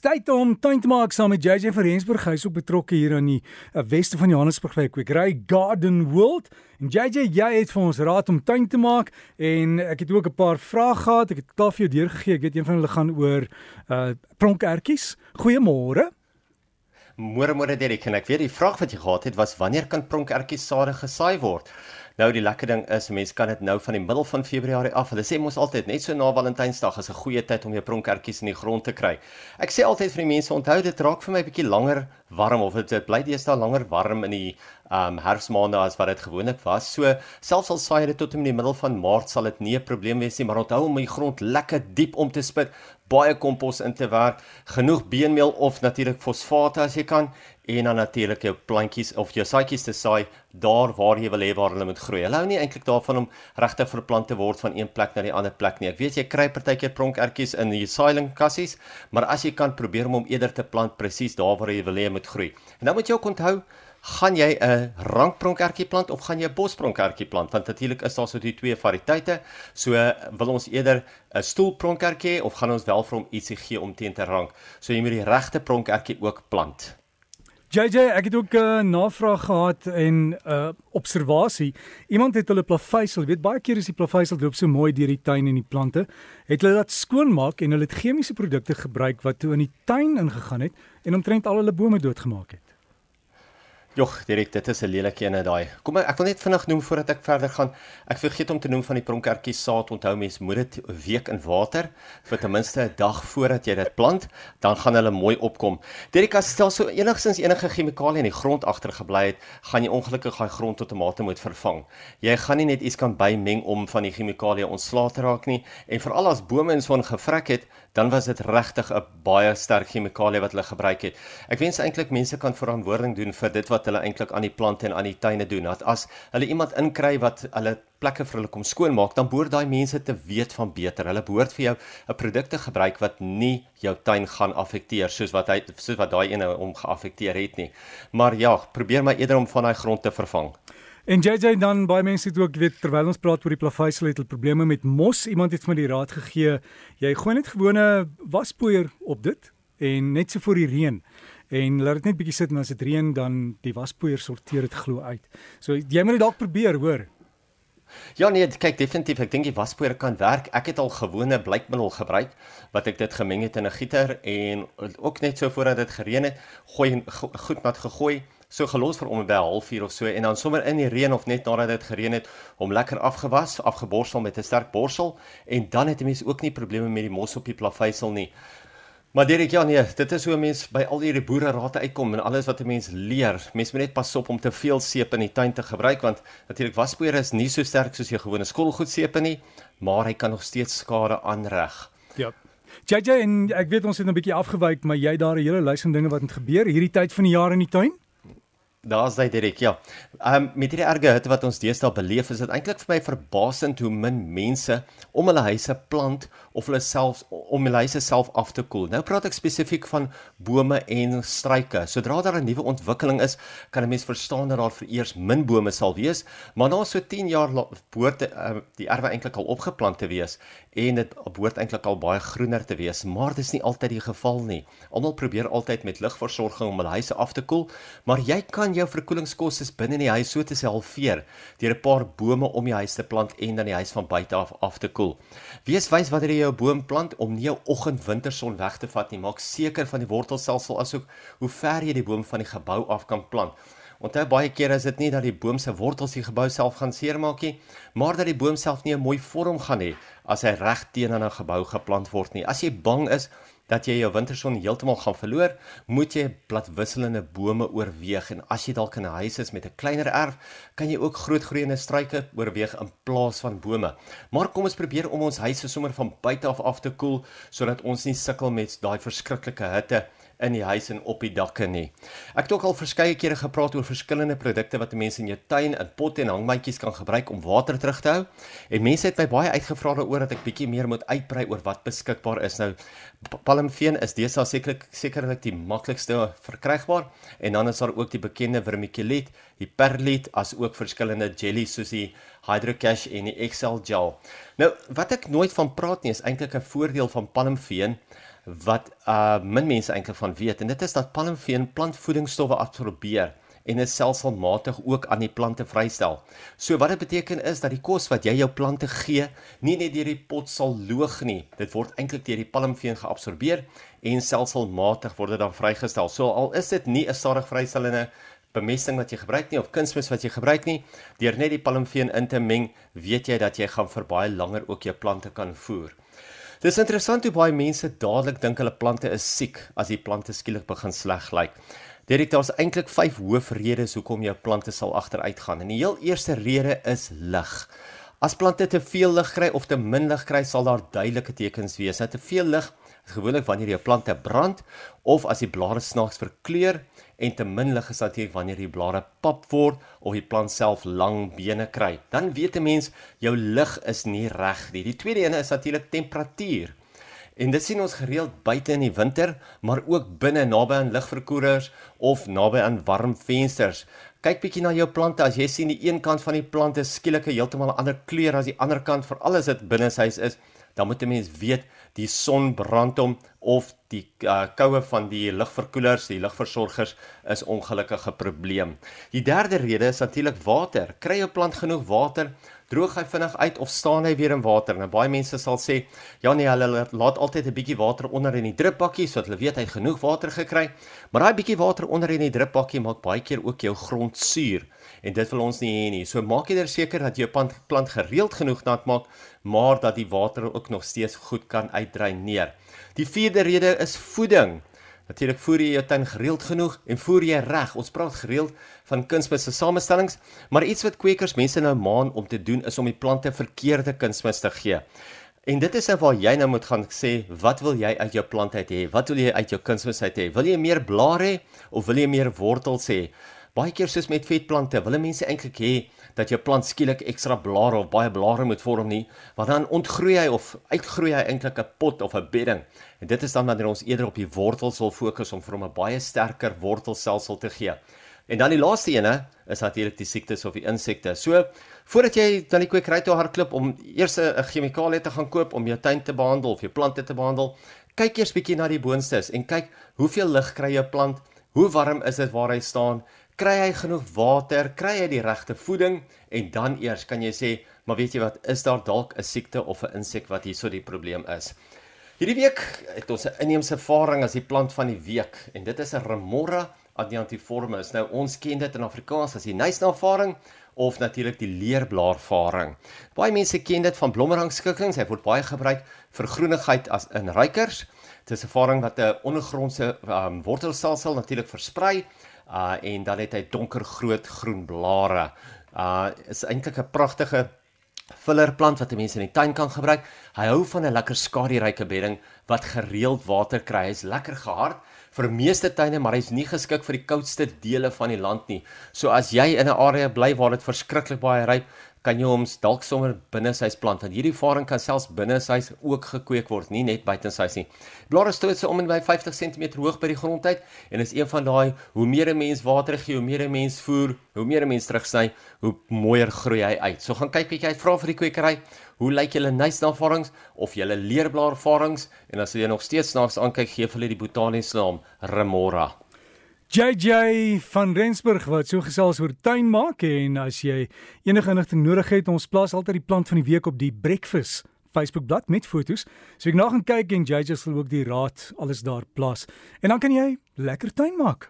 tyd om tuin te maak saam met JJ van Rensburg. Hy's ook betrokke hier aan die uh, weste van Johannesburg by Kwekery Garden World. En JJ, jy het vir ons raad om tuin te maak en ek het ook 'n paar vrae gehad. Ek het klaar vir jou deurgegee. Ek weet een van hulle gaan oor uh pronkertjies. Goeiemôre. Môre môre Derek, en ek weet die vraag wat jy gehad het was wanneer kan pronkertjies sade gesaai word? Nou die lekker ding is mense kan dit nou van die middel van Februarie af. Hulle sê mos altyd net so na Valentynsdag is 'n goeie tyd om jou pronkertjies in die grond te kry. Ek sê altyd vir die mense onthou dit raak vir my 'n bietjie langer warm of dit bly deesdae langer warm in die um herfsmaande as wat dit gewoonlik was. So selfs al saai dit tot in die middel van Maart sal dit nie 'n probleem wees nie, maar onthou om die grond lekker diep om te spit, baie kompos in te werk, genoeg beenmeel of natuurlik fosfaat as jy kan en dan natuurlik jou plantjies of jou saadjies te saai daar waar jy wil hê waar hulle moet groei. Hulle hou nie eintlik daarvan om regtig verplant te word van een plek na die ander plek nie. Ek weet jy kry partykeer pronkertjies in die saailing kassies, maar as jy kan probeer om hom eerder te plant presies daar waar jy wil hê hy moet groei. En dan moet jy ook onthou gaan jy 'n rankpronkertjie plant of gaan jy 'n bospronkertjie plant want natuurlik is daar so die twee variëteite so wil ons eerder 'n stoelpronkertjie of gaan ons wel vir hom ietsie gee om teen te rank so jy moet die regte pronkertjie ook plant JJ, ek het ook 'n uh, navraag gehad en 'n uh, observasie. Iemand het hulle plaveisel, weet baie keer is die plaveisel loop so mooi deur die tuin en die plante, het hulle dat skoonmaak en hulle het chemiese produkte gebruik wat toe in die tuin ingegaan het en omtrent al hulle bome doodgemaak het. Jogg, direk, dit is 'n lelike ene daai. Kom ek wil net vinnig noem voordat ek verder gaan. Ek vergeet om te noem van die pronkertjie saad. Onthou mens moet dit 'n week in water vir ten minste 'n dag voordat jy dit plant, dan gaan hulle mooi opkom. Direk, as stel so enigstens enige chemikalie in die grond agtergebly het, gaan jy ongelukkig daai grond tot 'n mate moet vervang. Jy gaan nie net iets kan bymeng om van die chemikalie ontslae te raak nie en veral as bome in son gevrek het, dan was dit regtig 'n baie sterk chemikalie wat hulle gebruik het. Ek wens eintlik mense kan verantwoording doen vir dit wat hulle eintlik aan die plante en aan die tuine doen. Dat as hulle iemand inkry wat hulle plekke vir hulle kom skoonmaak, dan behoort daai mense te weet van beter. Hulle behoort vir jou 'n produkte gebruik wat nie jou tuin gaan affekteer soos wat hy soos wat daai ene hom geaffekteer het nie. Maar ja, probeer maar eerder om van daai grond te vervang. En JJ dan baie mense het ook weet terwyl ons praat oor die plaveisel het hulle probleme met mos. Iemand het vir my die raad gegee, jy gooi net gewone waspoeier op dit en net so voor die reën en laat dit net bietjie sit en as dit reën dan die waspoeier sorteer dit glo uit. So jy moet dit dalk probeer, hoor. Ja nee, kyk definitief, ek dink die waspoeier kan werk. Ek het al gewone blykmiddel gebruik wat ek dit gemeng het in 'n gieter en ook net so voordat dit gereën het, gooi goed nat gegooi so gelos vir om 'n halfuur of so en dan sommer in die reën of net nadat dit gereën het om lekker afgewas, afgeborsel met 'n sterk borsel en dan het 'n mens ook nie probleme met die mos op die plaveisel nie. Maar Derek, ja nee, dit is hoe mense by al hierdie boere raad uitkom en alles wat 'n mens leer. Mens moet net pas op om te veel seep in die tuin te gebruik want natuurlik waspoeier is nie so sterk soos jou gewone skoolgoed seep nie, maar hy kan nog steeds skade aanreg. Ja. JJ en ek weet ons het 'n bietjie afgewyk, maar jy daar 'n hele lys van dinge wat moet gebeur hierdie tyd van die jaar in die tuin? Daar's hy direk, ja. Ehm um, met hierdie erge hitte wat ons deesdae beleef, is dit eintlik vir my verbasend hoe min mense om hulle huise plant of hulle self om hulle huise self af te koel. Nou praat ek spesifiek van bome en struike. Sodra daar 'n nuwe ontwikkeling is, kan 'n mens verstaan dat daar vereers min bome sal wees, maar na so 10 jaar behoort uh, die erwe eintlik al opgeplant te wees en dit behoort eintlik al baie groener te wees, maar dit is nie altyd die geval nie. Almal probeer altyd met ligversorging om hulle huise af te koel, maar jy kan kan jou verkoelingskoste binne in die huis so te sê halveer deur 'n paar bome om die huis te plant en dan die huis van buite af af te koel. Wees wys wanneer jy jou boom plant om nie jou oggendwinterson weg te vat nie. Maak seker van die wortelstelsel asook hoe ver jy die boom van die gebou af kan plant. Onthou baie kere is dit nie dat die boom se wortels die gebou self gaan seermaak nie, maar dat die boom self nie 'n mooi vorm gaan hê as hy reg teenoor 'n gebou geplant word nie. As jy bang is dat jy jou winterson heeltemal gaan verloor, moet jy bladwisselende bome oorweeg en as jy dalk in 'n huis is met 'n kleiner erf, kan jy ook grootgroeiende struike oorweeg in plaas van bome. Maar kom ons probeer om ons huise sommer van buite af af te koel sodat ons nie sukkel met daai verskriklike hitte in die huis en op die dakke nie. Ek het ook al verskeie kere gepraat oor verskillende produkte wat mense in jou tuin in potte en hangmatjies kan gebruik om water terug te hou. En mense het my baie uitgevra daaroor dat ek bietjie meer moet uitbrei oor wat beskikbaar is. Nou palmveen is deesdae sekerlik sekerlik die maklikste verkrygbaar en dan is daar ook die bekende vermiculite, die perlite as ook verskillende jellies soos die Hydrocash en die Excel gel. Nou wat ek nooit van praat nie is eintlik 'n voordeel van palmveen wat uh min mense eintlik van weet en dit is dat palmveen plantvoedingsstowwe absorbeer en dit selfsalmatig ook aan die plante vrystel. So wat dit beteken is dat die kos wat jy jou plante gee, nie net deur die pot sal loog nie. Dit word eintlik deur die palmveen geabsorbeer en selfsalmatig word dit dan vrygestel. So al is dit nie 'n stadig vrystellende bemesting wat jy gebruik nie of kunsmis wat jy gebruik nie, deur net die palmveen in te meng, weet jy dat jy gaan vir baie langer ook jou plante kan voer. Dis interessant hoe baie mense dadelik dink hulle plante is siek as die plante skielik begin sleg lyk. Derek, daar's eintlik 5 hoofredes hoekom jou plante sal agteruitgaan. En die heel eerste rede is lig. As plante te veel lig kry of te min lig kry, sal daar duidelike tekens wees. Nou te veel lig gewoonlik wanneer jou plante brand of as die blare snaaks verkleur en te min lig is natuurlik wanneer die blare pap word of die plant self lang bene kry. Dan weet 'n mens jou lig is nie reg nie. Die tweede een is natuurlik temperatuur. En dit sien ons gereeld buite in die winter, maar ook binne naby aan ligverkoelers of naby aan warm vensters. Kyk bietjie na jou plante. As jy sien die een kant van die plante skielik heeltemal 'n ander kleur as die ander kant, veral as dit binne huis is, dan moet 'n mens weet die son brand hom of die uh, koue van die ligverkoelers, die ligversorgers is ongelukkige probleem. Die derde rede is natuurlik water. Kry jou plant genoeg water? droog hy vinnig uit of staan hy weer in water? Nou baie mense sal sê, ja nee, hulle laat altyd 'n bietjie water onder in die drupbakkie sodat hulle weet hy het genoeg water gekry. Maar daai bietjie water onder in die drupbakkie maak baie keer ook jou grond suur en dit wil ons nie hê nie. So maak jy seker dat jou plant, plant gereeld genoeg nat maak, maar dat die water ook nog steeds goed kan uitdreineer. Die vierde rede is voeding. Natuurlik voer jy jou tuin gereeld genoeg en voer jy reg. Ons praat gereeld van kunsmis se samestellings, maar iets wat kwekers mense nou maan om te doen is om die plante verkeerde kunsmis te gee. En dit is nou waar jy nou moet gaan sê, wat wil jy uit jou plant uit hê? Wat wil jy uit jou kunsmis uit hê? Wil jy meer blare hê of wil jy meer wortels hê? Baie keer soos met vetplante, wil mense eintlik hê dat jou plant skielik ekstra blare of baie blare moet vorm nie, want dan ontgroei hy of uitgroei hy eintlik 'n pot of 'n bedding. En dit is dan wanneer ons eerder op die wortels wil fokus om vir hom 'n baie sterker wortelstelsel te gee. En dan die laaste ene is natuurlik die siektes of die insekte. So voordat jy dan die kwekery toe hardloop om eers 'n chemikalie te gaan koop om jou tuin te behandel of jou plante te behandel, kyk eers bietjie na die boonstes en kyk hoeveel lig kry jou plant, hoe warm is dit waar hy staan kry hy genoeg water, kry hy die regte voeding en dan eers kan jy sê, maar weet jy wat, is daar dalk 'n siekte of 'n insek wat hierso die probleem is. Hierdie week het ons 'n inheemse ervaring as die plant van die week en dit is 'n Remora adiantiformis. Nou ons ken dit in Afrikaans as die nuisnafaring of natuurlik die leerblaarfaring. Baie mense ken dit van blommerangskikkings. Hy word baie gebruik vir groenigheid as in ruikers. Dit is 'n ervaring wat 'n ondergrondse um, wortelstelsel natuurlik versprei uh en dan het hy donker groot groen blare. Uh is eintlik 'n pragtige fillerplant wat mense in die tuin kan gebruik. Hy hou van 'n lekker skaduryke bedding wat gereeld water kry. Hy's lekker gehard vir meeste tuine, maar hy's nie geskik vir die koudste dele van die land nie. So as jy in 'n area bly waar dit verskriklik baie ryp, kan jy hom dalk sommer binne sy plant want hierdie varing kan selfs binne sy ook gekweek word, nie net buite sy nie. Blare stoot se om en by 50 cm hoog by die grond uit en is een van daai hoe meer 'n mens water gee, hoe meer 'n mens voer, hoe meer 'n mens terugsny, hoe mooier groei hy uit. So gaan kyk bietjie uit vra vir die kwekery, hoe lyk julle nuisnavarings of julle leerblaarvarings en as jy nog steeds snaaks aankyk, gee vir hulle die botaniese naam Remora. JJ van Rensburg wat so gesels oor tuin maak en as jy enige inligting nodig het, ons plaas altyd die plant van die week op die Breakfast Facebook bladsy met fotos. So ek na gaan kyk en JJ sal ook die raad alles daar plaas. En dan kan jy lekker tuin maak.